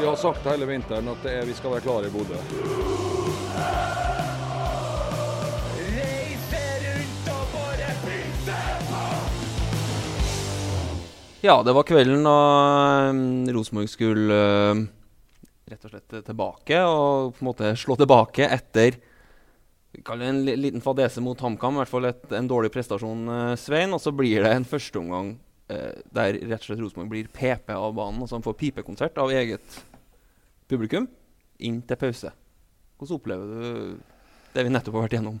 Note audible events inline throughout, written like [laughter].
Vi har sagt hele vinteren at er, vi skal være klare i Bodø. Ja, det var kvelden da um, Rosenborg skulle uh, rett og slett tilbake og på en måte slå tilbake etter vi kaller det en liten fadese mot HamKam, i hvert fall et, en dårlig prestasjon, uh, Svein. Og så blir det en førsteomgang eh, der rett og slett Rosenborg blir PP av banen. Altså han får pipekonsert av eget publikum inn til pause. Hvordan opplever du det vi nettopp har vært igjennom?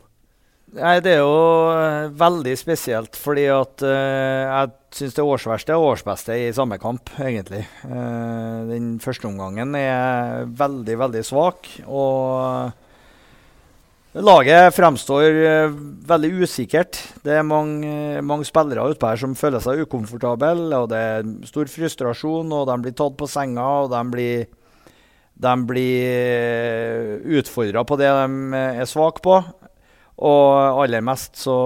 Nei, Det er jo eh, veldig spesielt, fordi at uh, jeg syns det årsverste er årsbeste i samme kamp, egentlig. Uh, den første omgangen er veldig, veldig svak. Og laget fremstår uh, veldig usikkert. Det er mange, mange spillere utpå her som føler seg ukomfortable, og det er stor frustrasjon, og de blir tatt på senga, og de blir de blir utfordra på det de er svake på. Og aller mest så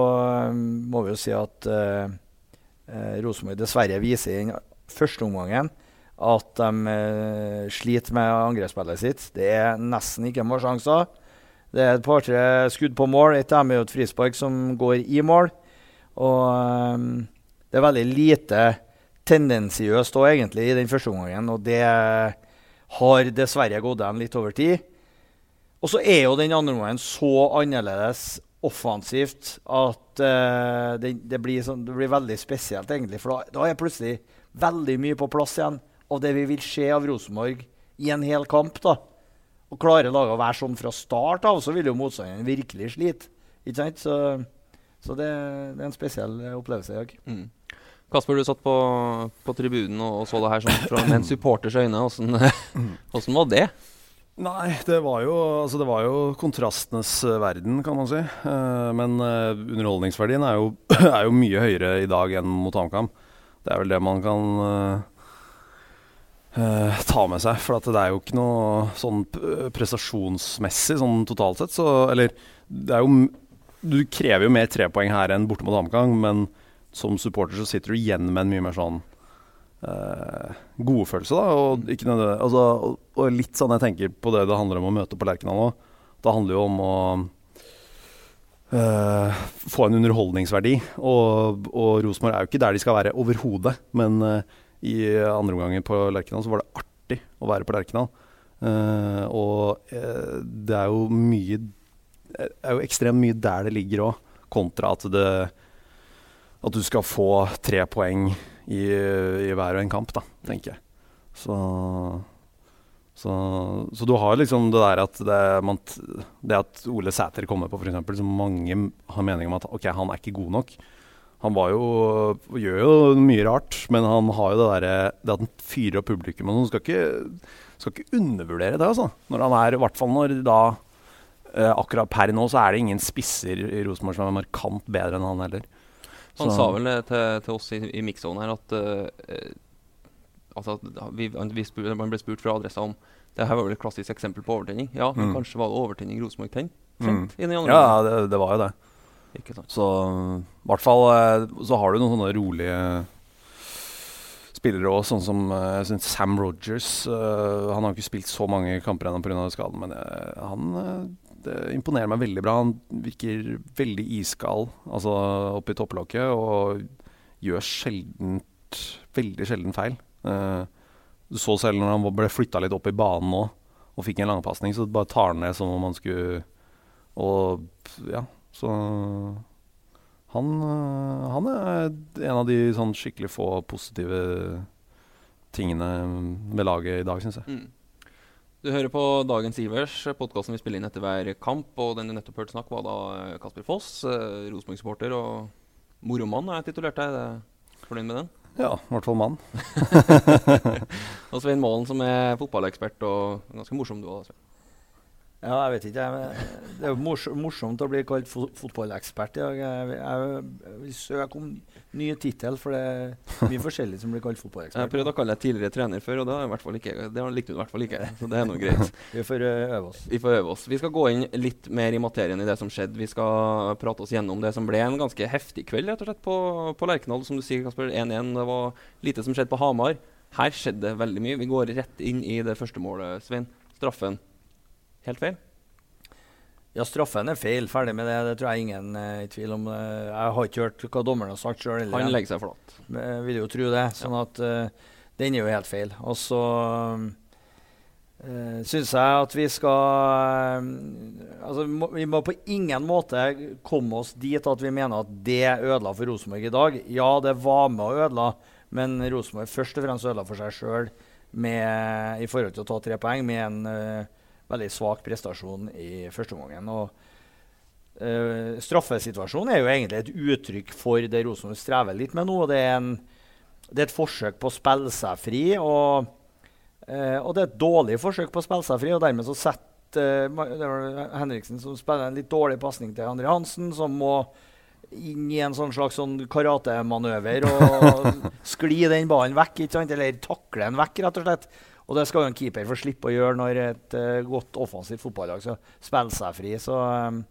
um, må vi jo si at uh, Rosenborg dessverre viser i den første omgangen at de eh, sliter med angrepsspillet sitt. Det er nesten ikke noen sjanser. Det er et par-tre skudd på mål. Et av dem er jo et frispark som går i mål. Og eh, det er veldig lite tendensiøst òg, egentlig, i den første omgangen. Og det har dessverre gått dem litt over tid. Og så er jo den andre omgangen så annerledes offensivt at uh, det, det, blir sånn, det blir veldig spesielt, egentlig. For da, da er plutselig veldig mye på plass igjen av det vi vil se av Rosenborg i en hel kamp. da. Og klarer laget å være sånn fra start av, så vil jo motstanderen virkelig slite. Ikke sant? Så, så det, det er en spesiell eh, opplevelse i dag. Mm. Kasper, du satt på, på tribunen og, og så det her sånn fra en supporters øyne. [laughs] Hvordan, var det? Nei, det var jo, altså det var jo kontrastenes eh, verden, kan man si. Eh, men eh, underholdningsverdien er jo, [clears throat] er jo mye høyere i dag enn mot HamKam. Det er vel det man kan eh, ta med seg. For det er jo ikke noe sånn prestasjonsmessig sånn totalt sett. Så, eller det er jo Du krever jo mer trepoeng her enn borte mot HamKam, men som supporter så sitter du igjen med en mye mer sånn uh, godfølelse, da. Og, nødvendig- altså, og, og litt sånn jeg tenker på det det handler om å møte på Lerkendal nå. Det handler jo om å eh, få en underholdningsverdi. Og, og Rosenborg er jo ikke der de skal være overhodet. Men eh, i andre omganger på Lerkendal så var det artig å være på Lerkendal. Eh, og eh, det er jo mye Det er jo ekstremt mye der det ligger òg, kontra at det at du skal få tre poeng i, i hver og en kamp, da, tenker jeg. Så, så, så du har liksom det der at det, man, det at Ole Sæter kommer på, f.eks., som mange har mening om at ok, han er ikke god nok. Han jo, gjør jo mye rart, men han har jo det derre Det at han fyrer opp publikum og han Skal ikke, skal ikke undervurdere det, altså. Når han er, I hvert fall når da eh, Akkurat per nå så er det ingen spisser i Rosenborg som er markant bedre enn han heller. Han Så- sa vel til, til oss i, i mixzone her at uh, altså at vi, vi spur, Man ble spurt fra adressa om det her var vel et klassisk eksempel på overtenning. Ja, men Mm. kanskje var det overtenning Rosenborg ten- Mm. i den andre Ja, det, det var jo det. Ikke sant. Så i hvert fall eh, så har du noen sånne rolige spillere òg, sånn som synes Sam Rogers. Uh, han har ikke spilt så mange kamper ennå pga. skaden, men han det imponerer meg veldig bra. Han virker veldig iskald altså oppi topplokket og gjør sjeldent veldig sjelden feil. Eh, du så selv når han ble flytta litt opp i banen nå og fikk en langpasning, så bare tar han ned som om han skulle Og ja, så han, øh, han er en av de sånn skikkelig få positive tingene ved laget i dag, syns jeg. Mm. Du hører på Dagens Ivers, podkasten vi spiller inn etter hver kamp. Og den du nettopp hørte snakk, var da eh, Kasper Foss, eh, Rosenborg-supporter og Moromann jeg titulert deg. Fornøyd med den? Ja, i hvert fall mann. [laughs] Og Svein Målen, som er fotballekspert og ganske morsom du òg. Ja, jeg vet ikke. Jeg, det er jo mors morsomt å bli kalt fo fotballekspert i dag. Jeg, jeg vil søke om ny tittel, for det er mye forskjellig som blir kalt fotballekspert. [laughs] Jeg prøvde å kalle deg tidligere trener før, og det, har jeg hvert fall ikke, det likte du i hvert fall ikke. Så det er noe greit. [laughs] Vi får øve oss. Vi får øve oss. Vi skal gå inn litt mer i materien i det som skjedde. Vi skal prate oss gjennom det som ble en ganske heftig kveld rett og slett på, på Lerkendal. Som du sier, Kasper, 1-1. Det var lite som skjedde på Hamar. Her skjedde det veldig mye. Vi går rett inn i det første målet, Svein. Straffen. Helt feil? Ja, straffen er feil. Ferdig med det. Det tror jeg ingen er i tvil om. Eh, Jeg har ikke hørt hva dommeren har sagt sjøl. Han legger seg flat. Jeg vil jo tro det. Sånn at uh, den er jo helt feil. Og så uh, syns jeg at vi skal uh, Altså, må, vi må på ingen måte komme oss dit at vi mener at det ødela for Rosenborg i dag. Ja, det var med å ødela, men Rosenborg først og fremst ødela for seg sjøl i forhold til å ta tre poeng med en eh, veldig svak prestasjon i første omgang. Og, eh, straffesituasjonen er jo egentlig et uttrykk for det Rosenborg strever litt med nå. Det er, en, det er et forsøk på å spille seg fri. Og, uh, og det er et dårlig forsøk på å spille seg fri, og dermed så setter eh, det var Henriksen som spiller en litt dårlig pasning til André Hansen, som må inn i en sånn slags sånn karatemanøver og [laughs] skli den ballen vekk, eller takle den vekk, rett og slett. Og det skal jo en keeper få slippe å gjøre når et uh, godt offensivt fotballag skal spille seg fri. Så um,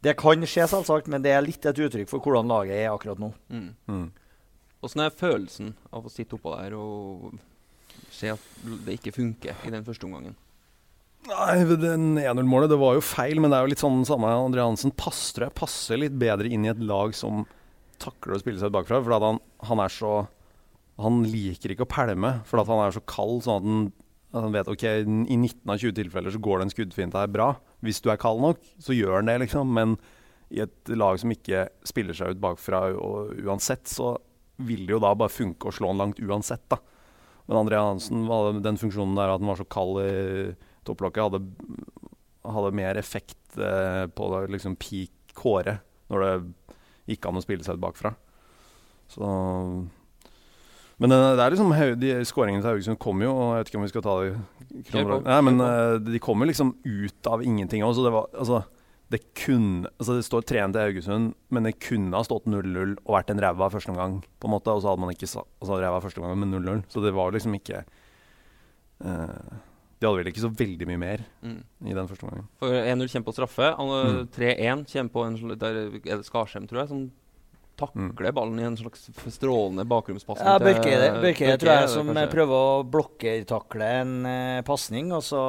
det kan skje, selvsagt, men det er litt et uttrykk for hvordan laget er akkurat nå. Mm. Mm. Åssen er følelsen av å sitte oppå der og se at det ikke funker i den første omgangen? Nei, den 1-0-målet det var jo feil, men det er jo litt sånn samme André Hansen Passer, passer litt bedre inn i et lag som takler å spille seg bakfra. For han, han er så Han liker ikke å pælme, for han er så kald. Sånn at han, at han vet ok, i 19 av 20 tilfeller så går det en skuddfinte her bra. Hvis du er kald nok, så gjør han det, liksom. Men i et lag som ikke spiller seg ut bakfra uansett, så vil det jo da bare funke å slå han langt uansett, da. Men André Hansen, den funksjonen der at han var så kald i topplokket, hadde, hadde mer effekt eh, på liksom peak Kåre når det gikk an å spille seg ut bakfra. Så Men eh, det er liksom de skåringene til Haugesund kommer jo, og jeg vet ikke om vi skal ta det på, Nei, men eh, de kommer liksom ut av ingenting også. Det var altså det kunne Altså det står 3-1 til Haugesund, men det kunne ha stått 0-0 og vært en ræva første omgang, på en måte. Og så hadde man ikke altså ræva første omgang med 0-0. Så det var liksom ikke uh, De hadde vel ikke så veldig mye mer Mm. i den første omgangen. For 1-0 kommer på straffe. Mm. 3-1 kommer på en Der er det Skarsheim, tror jeg, som takler ballen i en slags strålende bakgrunnspasning. Ja, Børke, Børke Børke, tror jeg det som kanskje. eh, prøver å blokkertakle en uh, pasning, og så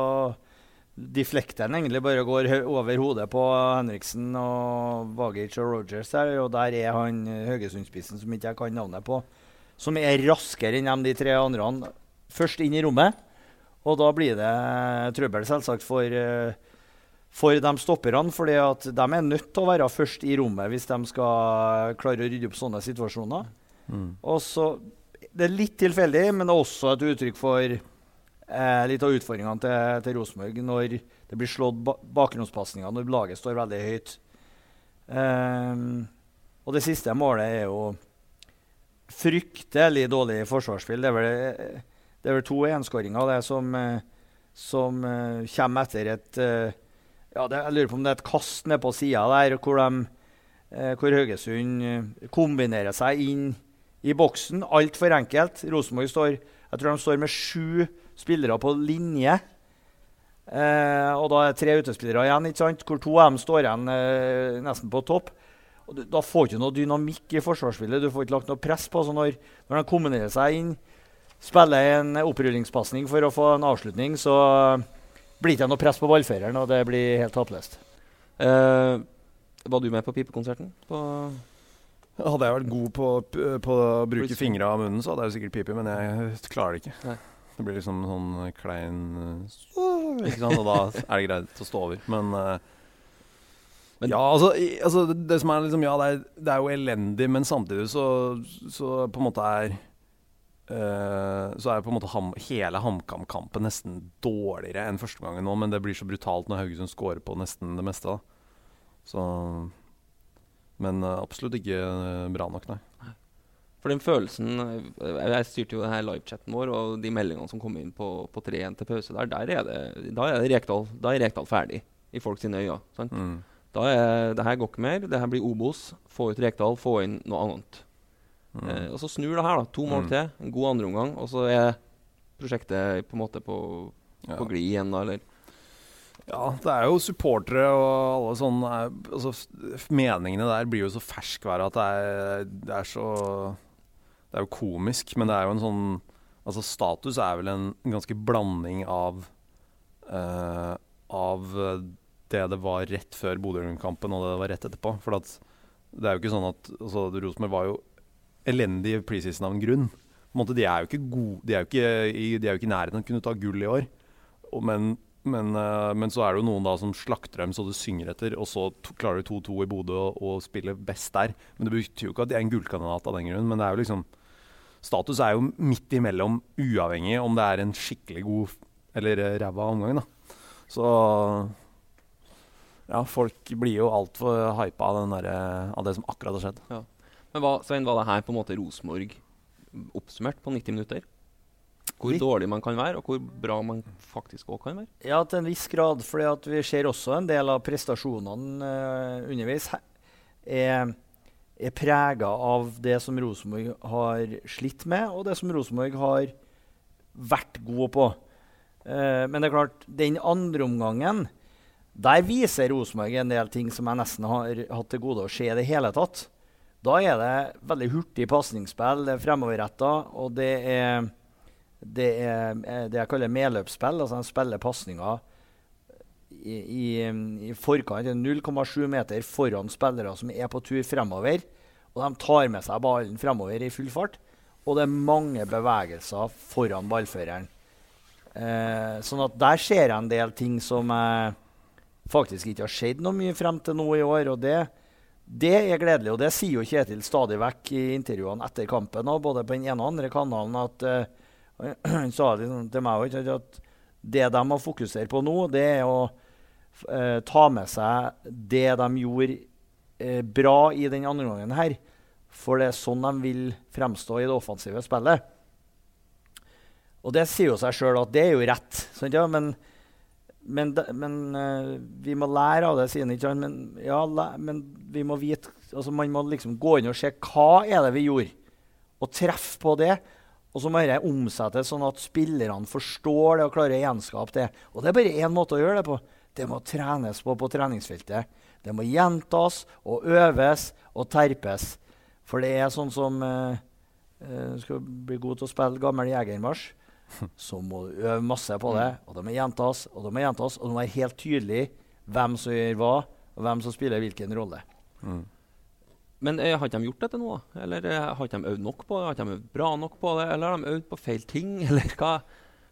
deflekter han egentlig bare går over hodet på Henriksen og Vagic og Rogers der, og der er han Haugesundspissen som ikke jeg kan navnet på, som er raskere enn de tre andre. Først inn i rommet, og da blir det trøbbel, selvsagt, for eh, for de stopperne, at de er nødt til å være først i rommet hvis de skal klare å rydde opp sånne situasjoner. Mm. Og så, Det er litt tilfeldig, men det er også et uttrykk for eh, litt av utfordringene til, til Rosenborg når det blir slått ba bakgrunnspasninger når laget står veldig høyt. Um, og det siste målet er jo fryktelig dårlig forsvarsspill. Det er vel, det er vel to enskåringer det som, eh, som uh, kommer etter et eh, ja, det, Jeg lurer på om det er et kast ned på sida der hvor, de, eh, hvor Haugesund eh, kombinerer seg inn i boksen. Altfor enkelt. Rosenborg står jeg tror de står med sju spillere på linje. Eh, og da er det tre utespillere igjen, ikke sant? hvor to av dem står igjen eh, nesten på topp. Du, da får du ikke noe dynamikk i forsvarsspillet. Du får ikke lagt noe press på. Så når, når de kombinerer seg inn, spiller en opprullingspasning for å få en avslutning, så blir det ikke noe press på ballføreren, og det blir helt håpløst. Uh, var du med på pipekonserten? På Hadde jeg vært god på, på å bruke fingra av munnen, så hadde jeg jo sikkert pipe, men jeg klarer det ikke. Nei. Det blir liksom sånn klein Ikke sant? Og da er det greit å stå over. Men, øh, Men- Ja, altså, i, altså det, det som er liksom Ja, det er, det er jo elendig, men samtidig så, så på en måte er øh, Så er på en måte ham, hele HamKam-kampen nesten dårligere enn første gangen nå, men det blir så brutalt når Haugesund scorer på nesten det meste, da. Så Men eh, absolutt ikke eh, bra nok, nei. For den følelsen eh, Jeg styrte jo her livechatten vår, og de meldingene som kom inn på, på 3-1 til pause der, der er det, da er det Rekdal, da er Rekdal ferdig i folk sine øyne. sant? Mm. Da er det her går ikke mer. Det her blir Obos. Få ut Rekdal, få inn noe annet. Mm. Eh, og så snur det her, da. To mål Mm. til, en god andreomgang, og så er prosjektet på en måte på, Ja. på glid igjen, da, eller? Ja, det er jo supportere og alle sånne er, altså, Meningene der blir jo så ferskvære at det er, det er så Det er jo komisk, men det er jo en sånn Altså, status er vel en ganske blanding av uh, Av det det var rett før Bodø-Glimt-kampen, og det det var rett etterpå. For at det er jo ikke sånn at altså, Rosenborg var jo elendig preseason av en grunn. De er gode De er de er jo ikke i nærheten av å kunne ta gull i år. Men men, eh, men så er det jo noen da som slakter dem så det synger etter, og så klarer du 2-2 i Bodø og, og spiller best der. Men Det betyr jo ikke at de er en gullkandidat av den grunn, men det er jo liksom Status er jo midt imellom, uavhengig om det er en skikkelig god eller eh, ræva omgang. da. Så ja, folk blir jo altfor hypa av, den av det som akkurat har skjedd. Men hva, Svein, var det her på en måte Rosenborg oppsummert på 90 minutter? Hvor dårlig man kan være, og hvor bra man faktisk òg kan være? Ja, til en viss grad. fordi vi ser også en del av prestasjonene uh, underveis er, er prega av det som Rosenborg har slitt med, og det som Rosenborg har vært gode på. Uh, men det er klart, den andre omgangen der viser Rosenborg en del ting som jeg nesten har hatt til gode å se i det hele tatt. Da er det veldig hurtig pasningsspill, det er fremoverretta, og det er det er eh, det jeg kaller medløpsspill. altså De spiller pasninger i, i, i forkant, 0,7 meter foran spillere som er på tur fremover. Og de tar med seg ballen fremover i full fart. Og det er mange bevegelser foran ballføreren. Eh, sånn at der skjer en del ting som eh, faktisk ikke har skjedd noe mye frem til nå i år. Og det, det er gledelig. Og det sier jo Kjetil stadig vekk i intervjuene etter kampen, og både på den ene og andre kanalen, at uh, [clears throat] han sa det liksom til meg òg, at det de må fokusere på nå, det er å uh, ta med seg det de gjorde uh, bra i den andre gangen her. For det er sånn de vil fremstå i det offensive spillet. Og det sier jo seg sjøl at det er jo rett. Sant, ja? Men, men, det- men uh, vi må lære av det, sier han. ikke? Men, ja, men vi må vite altså Man må liksom gå inn og se hva er det vi gjorde, og treffe på det. Og så må dette omsettes sånn at spillerne forstår det og klarer å gjenskape det. Og det er bare én måte å gjøre det på. Det må trenes på på treningsfeltet. Det må gjentas og øves og terpes. For det er sånn som uh, uh, Skal bli god til å spille gammel jegermarsj, [laughs] så må du øve masse på det. Og det må gjentas og det må gjentas. Og det må være helt tydelig hvem som gjør hva, og hvem som spiller hvilken rolle. Men eh, har ikke de gjort dette nå? da? Eller eh, har ikke de øvd nok på det? Har ikke de øvd bra nok på det? Eller har de øvd på feil ting? [laughs] Eller hva?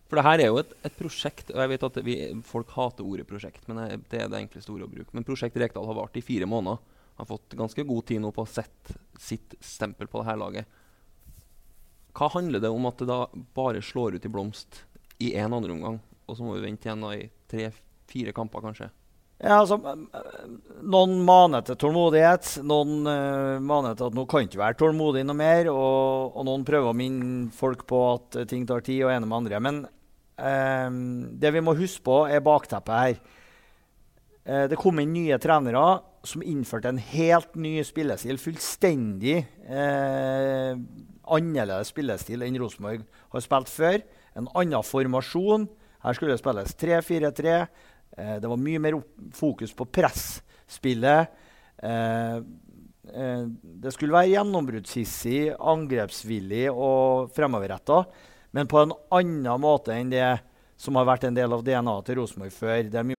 For det her er jo et, et prosjekt. og jeg vet at vi, Folk hater ordet prosjekt, men eh, det er det enkleste ordet å bruke. Men Prosjekt Rekdal har vart i fire måneder. Har fått ganske god tid nå på å sette sitt stempel på det her laget. Hva handler det om at det da bare slår ut i blomst i én andre omgang, og så må vi vente igjen i tre-fire kamper, kanskje? Ja, altså, noen maner til tålmodighet. Noen uh, maner til at nå kan ikke være tålmodig noe mer. Og, og noen prøver å minne folk på at eh, ting tar tid, og ene med andre. Men eh, det vi må huske på, er bakteppet her. Eh, det kom inn nye trenere som innførte en helt ny spillestil. Fullstendig eh, annerledes spillestil enn Rosenborg har spilt før. En annen formasjon. Her skulle det spilles 3-4-3. Eh, det var mye mer fokus på presspillet. Eh, eh, det skulle være gjennombruddshissig, angrepsvillig og fremoverretta, men på en annen måte enn det som har vært en del av DNA-et til Rosenborg før. Det er mye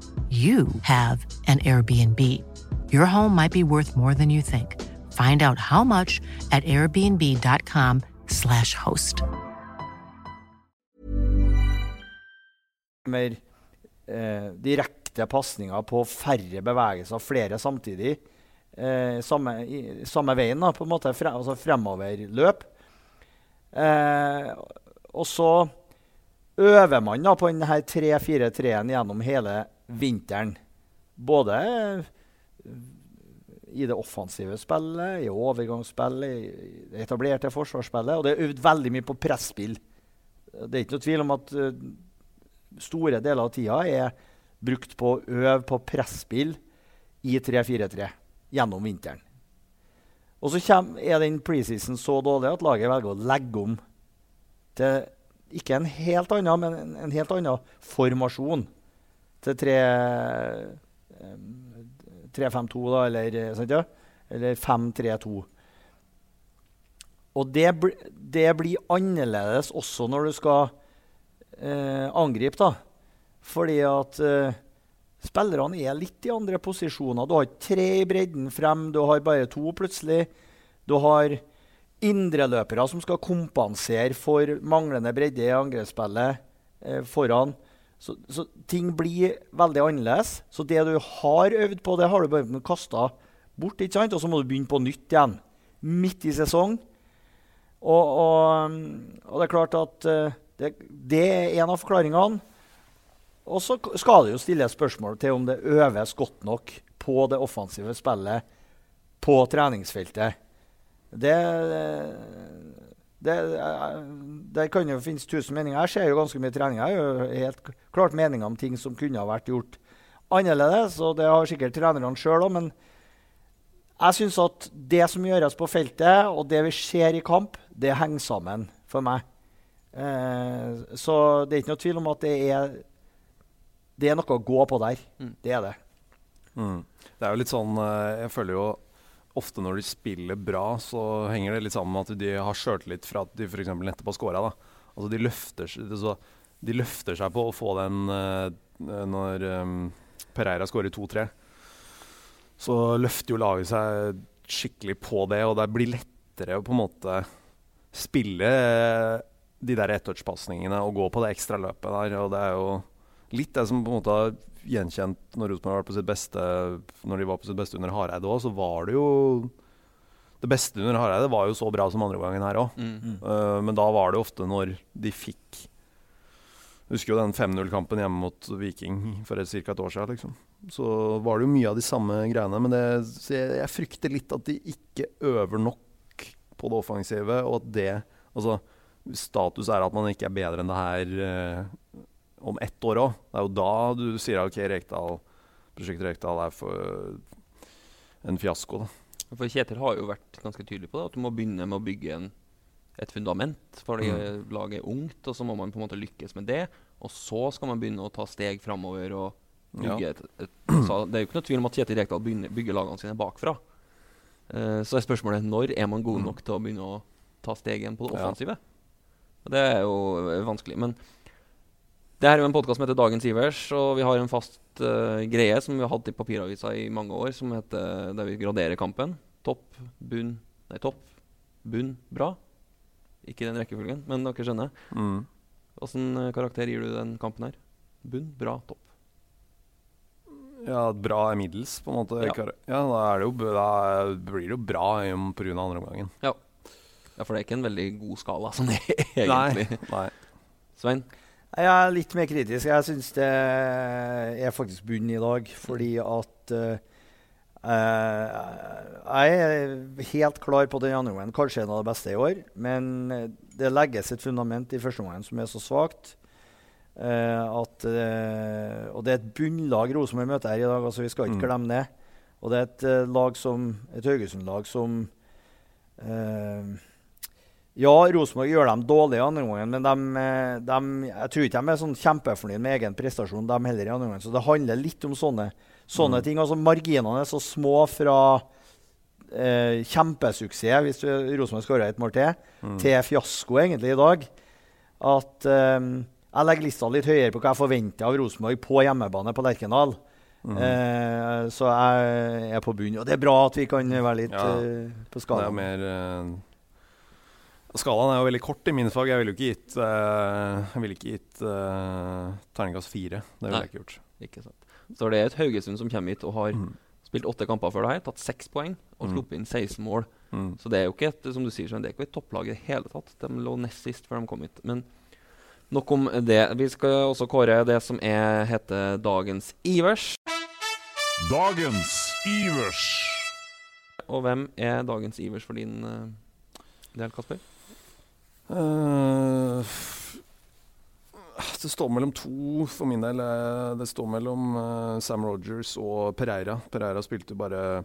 you have an Airbnb. Your home might be worth more than you think. Find out how much at airbnb.com/slash host. mer eh, direkte pasninger på færre bevegelser, flere samtidig. Eh, samme, i, samme veien, da, på en måte, fre, altså fremoverløp. Eh, og så øver man da på denne 3-4-3-en gjennom hele vinteren. Både i det offensive spillet, i overgangsspillet, i det etablerte forsvarsspillet. Og det er øvd veldig mye på presspill. Det er ikke noe tvil om at uh, store deler av tida er brukt på å øve på presspill i 3-4-3 gjennom vinteren. Og så kjem, er den preseason så dårlig at laget velger å legge om til ikke en helt annen, men en, en helt annen formasjon. Til 3-5-2, da, eller, sant, ja? eller 5-3-2. Og det, det, blir annerledes også når du skal eh, angripe, da. Fordi at eh, spillerne er litt i andre posisjoner. Du har ikke tre i bredden frem, du har bare to plutselig. Du har indreløpere som skal kompensere for manglende bredde i angrepsspillet eh, foran. Så, så, ting blir veldig annerledes. Så det du har øvd på, det har du bare kasta bort. ikke sant? Og så må du begynne på nytt igjen. Midt i sesong. Og, og, og det er klart at uh, det, det, er en av forklaringene. Og så skal det jo stilles spørsmål til om det øves godt nok på det offensive spillet på treningsfeltet. Det, det, det kan jo finnes tusen meninger. Jeg ser jo ganske mye trening. Jeg har jo helt klart meninger om ting som kunne ha vært gjort annerledes. Og det har sikkert trenerne sjøl òg. Men jeg syns at det som gjøres på feltet, og det vi ser i kamp, det henger sammen for meg. Eh, så det er ikke noe tvil om at det er, det er noe å gå på der. Mm. Det er det. Mm. Det er jo litt sånn eh, Jeg føler jo ofte når de spiller bra, så henger det litt sammen med at de har sjøltillit fra at de f.eks. nettopp har scora. Altså de løfter, de løfter seg på å få den uh, når um, Pereira skårer 2-3. Så løfter jo laget seg skikkelig på det, og det blir lettere å på en måte spille de der ettouch-pasningene og gå på det ekstra løpet der. Og det er jo litt det som på en måte har gjenkjent når Rosenborg var på sitt beste Når de var på sitt beste under Hareide òg, så var det jo Det beste under Hareide var jo så bra som andre gangen her òg. Mm. Uh, men da var det ofte når de fikk Husker jo den 5-0-kampen hjemme mot Viking for ca. et år siden. Liksom. Så var det jo mye av de samme greiene. Men det, jeg, jeg, frykter litt at de ikke øver nok på det offensive, og at det Altså, status er at man ikke er bedre enn det her uh, om ett år òg. Det er jo da du sier okay, Rekdal, prosjektet Rekdal er for en fiasko. da. For Kjetil har jo vært ganske tydelig på det, at du må begynne med å bygge en, et fundament. Fordi mm. laget er ungt, og så må man på en måte lykkes med det. Og så skal man begynne å ta steg framover og bygge ja. et, et, så Det er jo ikke noe tvil om at Kjetil Rekdal begynner, bygger lagene sine bakfra. Uh, så er spørsmålet når er man god mm. nok til å begynne å ta steg igjen på det offensive? Ja. Det er jo vanskelig. Men det her er jo en podkast som heter Dagens Ivers, og vi har en fast uh, greie som vi har hatt i papiravisa i mange år, som heter der vi graderer kampen. Topp, bunn Nei, topp, bunn, bra. Ikke den rekkefølgen, men dere skjønner. Mm. uh, karakter gir du den kampen her? Bunn, bra, topp. Ja, bra er middels, på en måte. Ja, ja da, jo, da, blir det jo bra pga. andre omgangen. Ja. ja, for det er ikke en veldig god skala sånn [laughs] egentlig. Nei, nei. Svein? Jeg er litt mer kritisk. Jeg syns det er faktisk bunn i dag. Fordi at uh, Jeg er helt klar på den andre gangen. Kanskje en av de beste i år. Men det legges et fundament i første omgang som er så svakt. Uh, at, uh, og det er et bunnlag Rosenborg møter her i dag. altså Vi skal ikke Mm. glemme det. Og det er et eh, lag som, et Haugesund-lag som eh, Ja, Rosenborg gjør dem dårlige i andre omgang, men de, eh, de, jeg tror ikke de er sånn kjempefornøyd med egen prestasjon, de heller i andre omgang. Så det handler litt om sånne, sånne Mm. ting. altså Marginene er så små fra eh, kjempesuksess hvis Rosenborg skårer et mål til, Mm. til fiasko egentlig i dag. At eh, jeg legger lista litt høyere på hva jeg forventer av Rosenborg på hjemmebane på Lerkendal. Mm. Eh, så jeg er på bunn. Og det er bra at vi kan være litt Ja. eh, på Det er mer eh, Skalaen er jo veldig kort i mine fag. Jeg ville ikke gitt uh, Jeg ville ikke gitt uh, terningkast fire. Det ville jeg ikke gjort. Ikke sant. Så det er et Haugesund som kommer hit og har Mm. spilt åtte kamper før det her, tatt seks poeng og Mm. sluppet inn 16 mål. Mm. Så det er jo ikke et som du sier, det er ikke et topplag i det hele tatt. De lå nest sist før de kom hit. Men nok om det. Vi skal også kåre det som er, heter dagens Ivers. Dagens Ivers. Og hvem er dagens Ivers for din uh, del, Kasper? Eh, det står mellom to for min del. Eh, Det står mellom uh, Sam Rogers og Pereira. Pereira spilte bare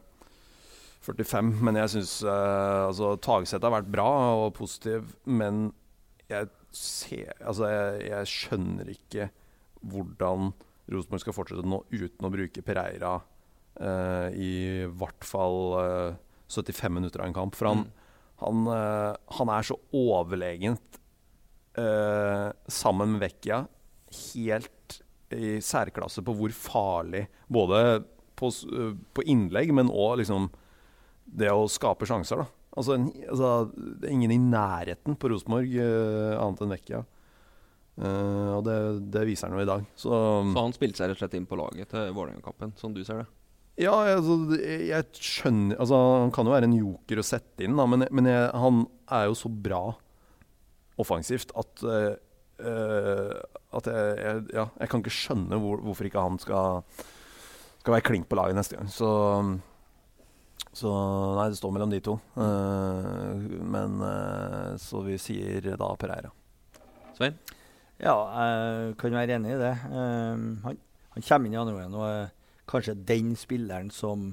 45, men jeg syns uh, altså, Tagseth har vært bra og positiv, men jeg ser Altså, jeg, jeg skjønner ikke hvordan Rosenborg skal fortsette nå uten å bruke Pereira uh, i hvert fall eh, 75 minutter av en kamp. For han, han, eh, han er så overlegent uh, sammen med Vecchia helt i særklasse på hvor farlig Både på, eh, på innlegg, men òg liksom det å skape sjanser. da Altså, en, altså Det er ingen i nærheten på Rosenborg uh, annet enn Vecchia. Uh, og det, det viser han jo i dag. Så, Så han spilte seg rett og slett inn på laget til Vålerenga-kampen, sånn du ser det? Ja, altså, jeg skjønner Altså, Han kan jo være en joker å sette inn, da, men, men jeg, han er jo så bra offensivt at eh, eh, At jeg, jeg, ja, jeg kan ikke skjønne hvor, hvorfor ikke han skal, skal være klink på laget neste gang. Så, så nei, det står mellom de to. Uh, men uh, så vi sier da Pereira. Svein? Ja, jeg kan være enig i det. Um, han, han kommer inn i andre gangen og kanskje den spilleren som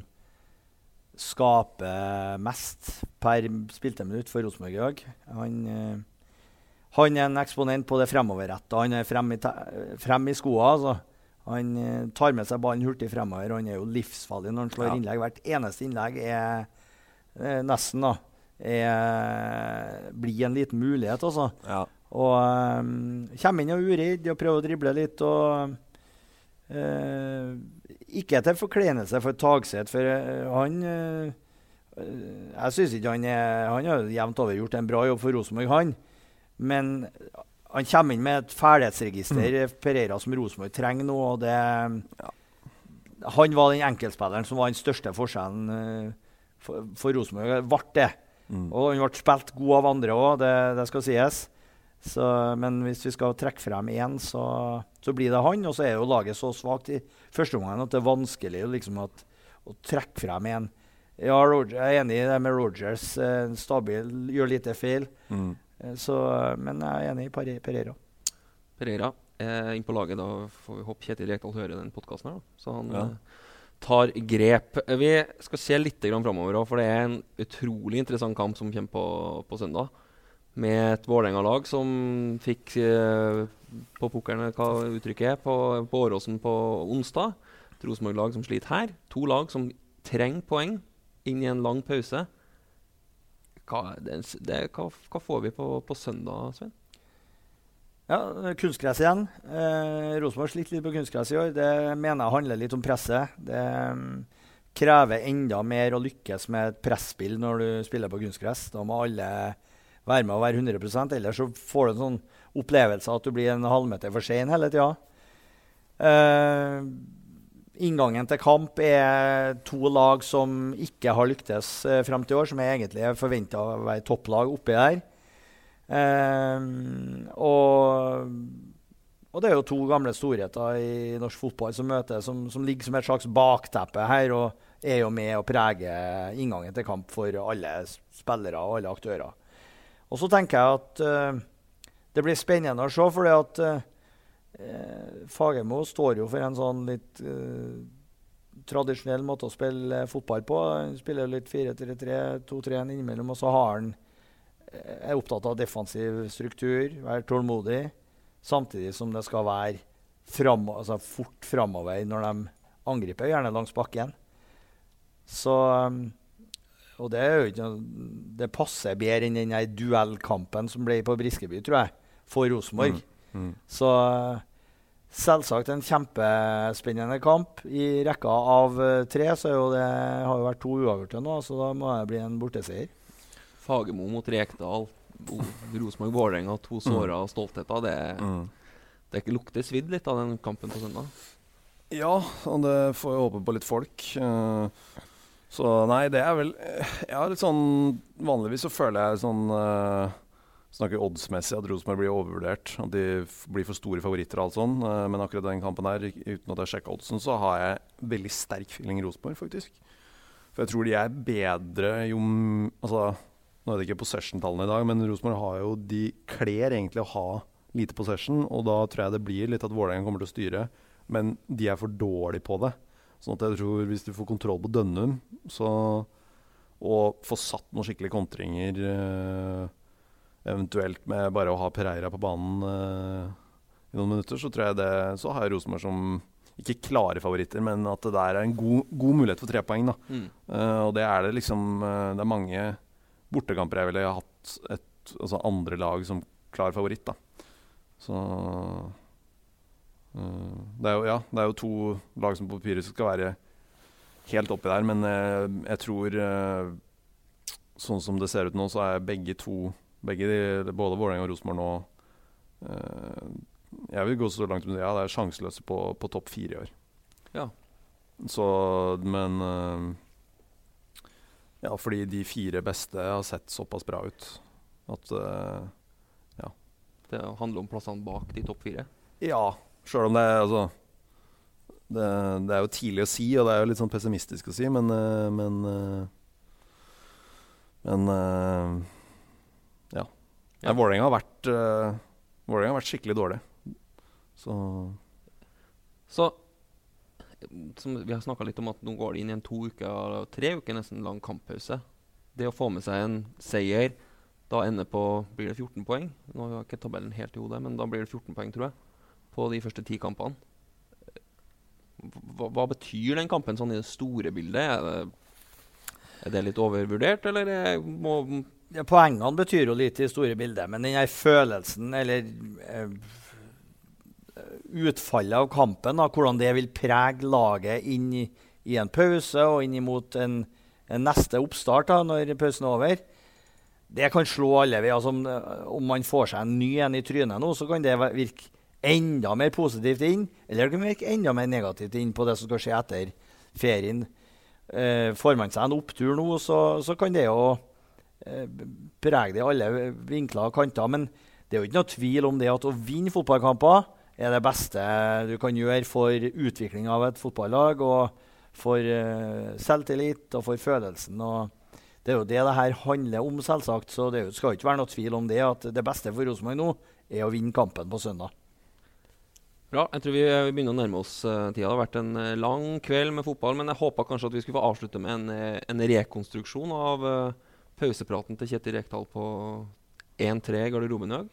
skaper mest per spilte minutt for Rosenborg i dag. Han, eh, han er en eksponent på det fremoverretta. Han er frem i, frem i skoa. Altså. Han eh, tar med seg ballen hurtig fremover. Han er jo livsfarlig når han slår Ja. innlegg. Hvert eneste innlegg er eh, nesten da, er, blir en liten mulighet, altså. Ja. Og um, kommer inn og er uredd og prøver å drible litt. og eh, Ikke til forkleinelse for Tagseth, for eh, han eh, eh, Jeg syns ikke han er Han har jevnt over gjort en bra jobb for Rosenborg, han. Men han kommer inn med et ferdighetsregister Pereira som Rosenborg trenger nå. og det Han var den enkeltspilleren som var den største forskjellen for, for Rosenborg. Ble det. Mm. Og han ble spilt god av andre òg, det, det skal sies. Så, men hvis vi skal trekke frem én, så, så blir det han. Og så er jo laget så svakt i første omgang at det er vanskelig liksom, at, å trekke frem én. Ja, Roger, jeg er enig i det med Rogers. Eh, stabil, gjør lite feil. Mm. Eh, så, men jeg er enig i Pare- Pereira. Pereira eh, inn på laget. Da får vi håpe Kjetil Rekdal hører den podkasten her, da. Så han Ja. eh, tar grep. Vi skal se litt grann framover òg, for det er en utrolig interessant kamp som kommer på, på søndag. Med et Vålerenga-lag som fikk eh, på pukkelen hva uttrykket er, på, på Åråsen på onsdag. Et Rosenborg-lag som sliter her. To lag som trenger poeng inn i en lang pause. Hva, det, det, hva, hva får vi på, på søndag, Svein? Ja, kunstgress igjen. Eh, Rosenborg sliter litt på kunstgress i år. Det mener jeg handler litt om presset. Det um, krever enda mer å lykkes med et presspill når du spiller på kunstgress. Da må alle være med og være 100% ellers så får du en sånn opplevelse at du blir en halvmeter for sein hele tida. Uh, inngangen til kamp er to lag som ikke har lyktes uh, frem til i år, som er egentlig er forventa å være topplag oppi der. Uh, og, og det er jo to gamle storheter i norsk fotball som møtes, som, som ligger som et slags bakteppe her, og er jo med å prege inngangen til kamp for alle spillere og alle aktører. Og så tenker jeg at uh, det blir spennende å se, fordi at eh, Fagermo står jo for en sånn litt uh, tradisjonell måte å spille fotball på. Han spiller litt 4-3-3, 2-3-1 innimellom, og så har han er opptatt av defensiv struktur, være tålmodig, samtidig som det skal være fram, altså fort framover når de angriper, gjerne langs bakken. Så um, Og det er jo ikke Det passer bedre enn den der duellkampen som ble på Briskeby, tror jeg, for Rosenborg. Mm. Mm. Så uh, selvsagt en kjempespennende kamp. I rekka av uh, tre så er jo det, har jo vært to uavgjorte nå, så da må det bli en borteseier. Fagermo mot Rekdal, Rosenborg-Vålerenga, to såra mm. stoltheter. Det, Mm. det lukter svidd litt av den kampen på søndag. Ja, og det får jeg håpe på litt folk. Eh, så nei, det er vel eh, Jeg har litt sånn Vanligvis så føler jeg sånn uh, Snakker oddsmessig at Rosenborg blir overvurdert. At de blir for store favoritter og alt sånn. Uh, men akkurat den kampen der, uten at jeg sjekka oddsen, så har jeg veldig sterk feeling Rosenborg, faktisk. For jeg tror de er bedre jo Altså, nå er det ikke possession-tallene i dag, men Rosenborg har jo De kler egentlig å ha lite possession, og da tror jeg det blir litt at Vålerenga kommer til å styre men de er for dårlige på det. Sånn at jeg tror hvis du får kontroll på Dønnum, så og får satt noen skikkelige kontringer, eh, eventuelt med bare å ha Pereira på banen eh, i noen minutter, så tror jeg det Så har jeg Rosenborg som ikke klare favoritter, men at det der er en god, god mulighet for tre poeng. Da. Mm. Uh, og det er det liksom uh, Det er mange bortekamper jeg ville hatt et altså andre lag som klar favoritt. da. Så det, er jo, ja, det er jo to lag som på papiret skal være helt oppi der, men jeg, jeg tror eh, Sånn som det ser ut nå, så er begge to begge de, Både Vålerenga og Rosenborg nå eh, Jeg vil gå så langt som det, ja, det er sjanseløse på, på topp fire i år. Ja. Så, men eh, Ja, fordi de fire beste har sett såpass bra ut at Ja. Det handler om plassene bak de topp fire. Ja, sjøl om det er altså det, det er jo tidlig å si, og det er jo litt sånn pessimistisk å si, men eh, Men, eh, men eh, ja. Ja. Vålerenga har vært har vært skikkelig dårlig. Så Så som Vi har snakka litt om at nå går det inn i en to uker, tre uker nesten lang kamppause. Det å få med seg en seier da ender på Blir det 14 poeng? Nå har jeg ikke tabellen helt i hodet, men da blir det 14 poeng, tror jeg. På de første ti kampene. Hva, hva betyr den kampen sånn i det store bildet? Er det, er det litt overvurdert, eller er, må Ja, poengene betyr jo litt i det store bildet, men den følelsen, eller eh, utfallet av kampen, da, hvordan det vil prege laget inn i, i en pause og inn mot en, en neste oppstart da, når pausen er over, det kan slå alle veier. Altså, om, om man får seg en ny en i trynet nå, så kan det virke enda mer positivt inn, eller kan virke enda mer negativt inn på det som skal skje etter ferien. Eh, får man seg en opptur nå, så, så kan det jo eh, prege det i alle vinkler og kanter. Men det er jo ikke noe tvil om det at å vinne fotballkamper er det beste du kan gjøre for utvikling av et fotballag, og for eh, selvtillit og for følelsen. og det er jo det det her handler om, selvsagt. Så det skal ikke være noe tvil om det at det beste for Rosenborg nå er å vinne kampen på søndag. Bra. Jeg tror vi eh, begynner å nærme oss uh, tida. Det har vært en eh, lang kveld med fotball, men jeg håpa kanskje at vi skulle få avslutte med en, eh, en rekonstruksjon av eh, pausepraten til Kjetil Rekdal på 1-3 i garderoben i dag.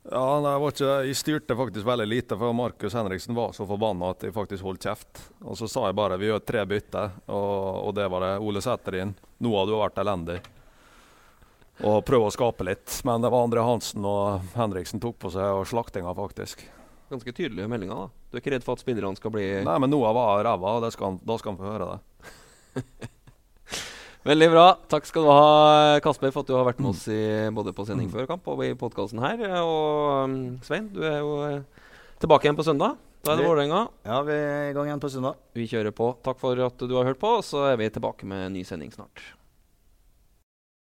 Ja, nei, jeg, ikke, jeg styrte faktisk veldig lite, for Markus Henriksen var så forbanna at jeg faktisk holdt kjeft. Og så sa jeg bare vi gjør tre bytter, og, og det var det. Ole setter inn. Nå har du vært elendig. Og prøv å skape litt. Men det var Andre Hansen og Henriksen tok på seg og slaktinga, faktisk. Ganske tydelige meldinger. da. Du er ikke redd for at spillerne skal bli Nei, men Noah var ræva, og det skal, han- da skal han få høre det. [laughs] Veldig bra. Takk skal du ha, Kasper, for at du har vært med oss i, både på sending før kamp og i podkasten her. Og um, Svein, du er jo eh, tilbake igjen på søndag. Da er det Vålerenga. Ja, vi er i gang igjen på søndag. Vi kjører på. Takk for at du har hørt på, og så er vi tilbake med en ny sending snart.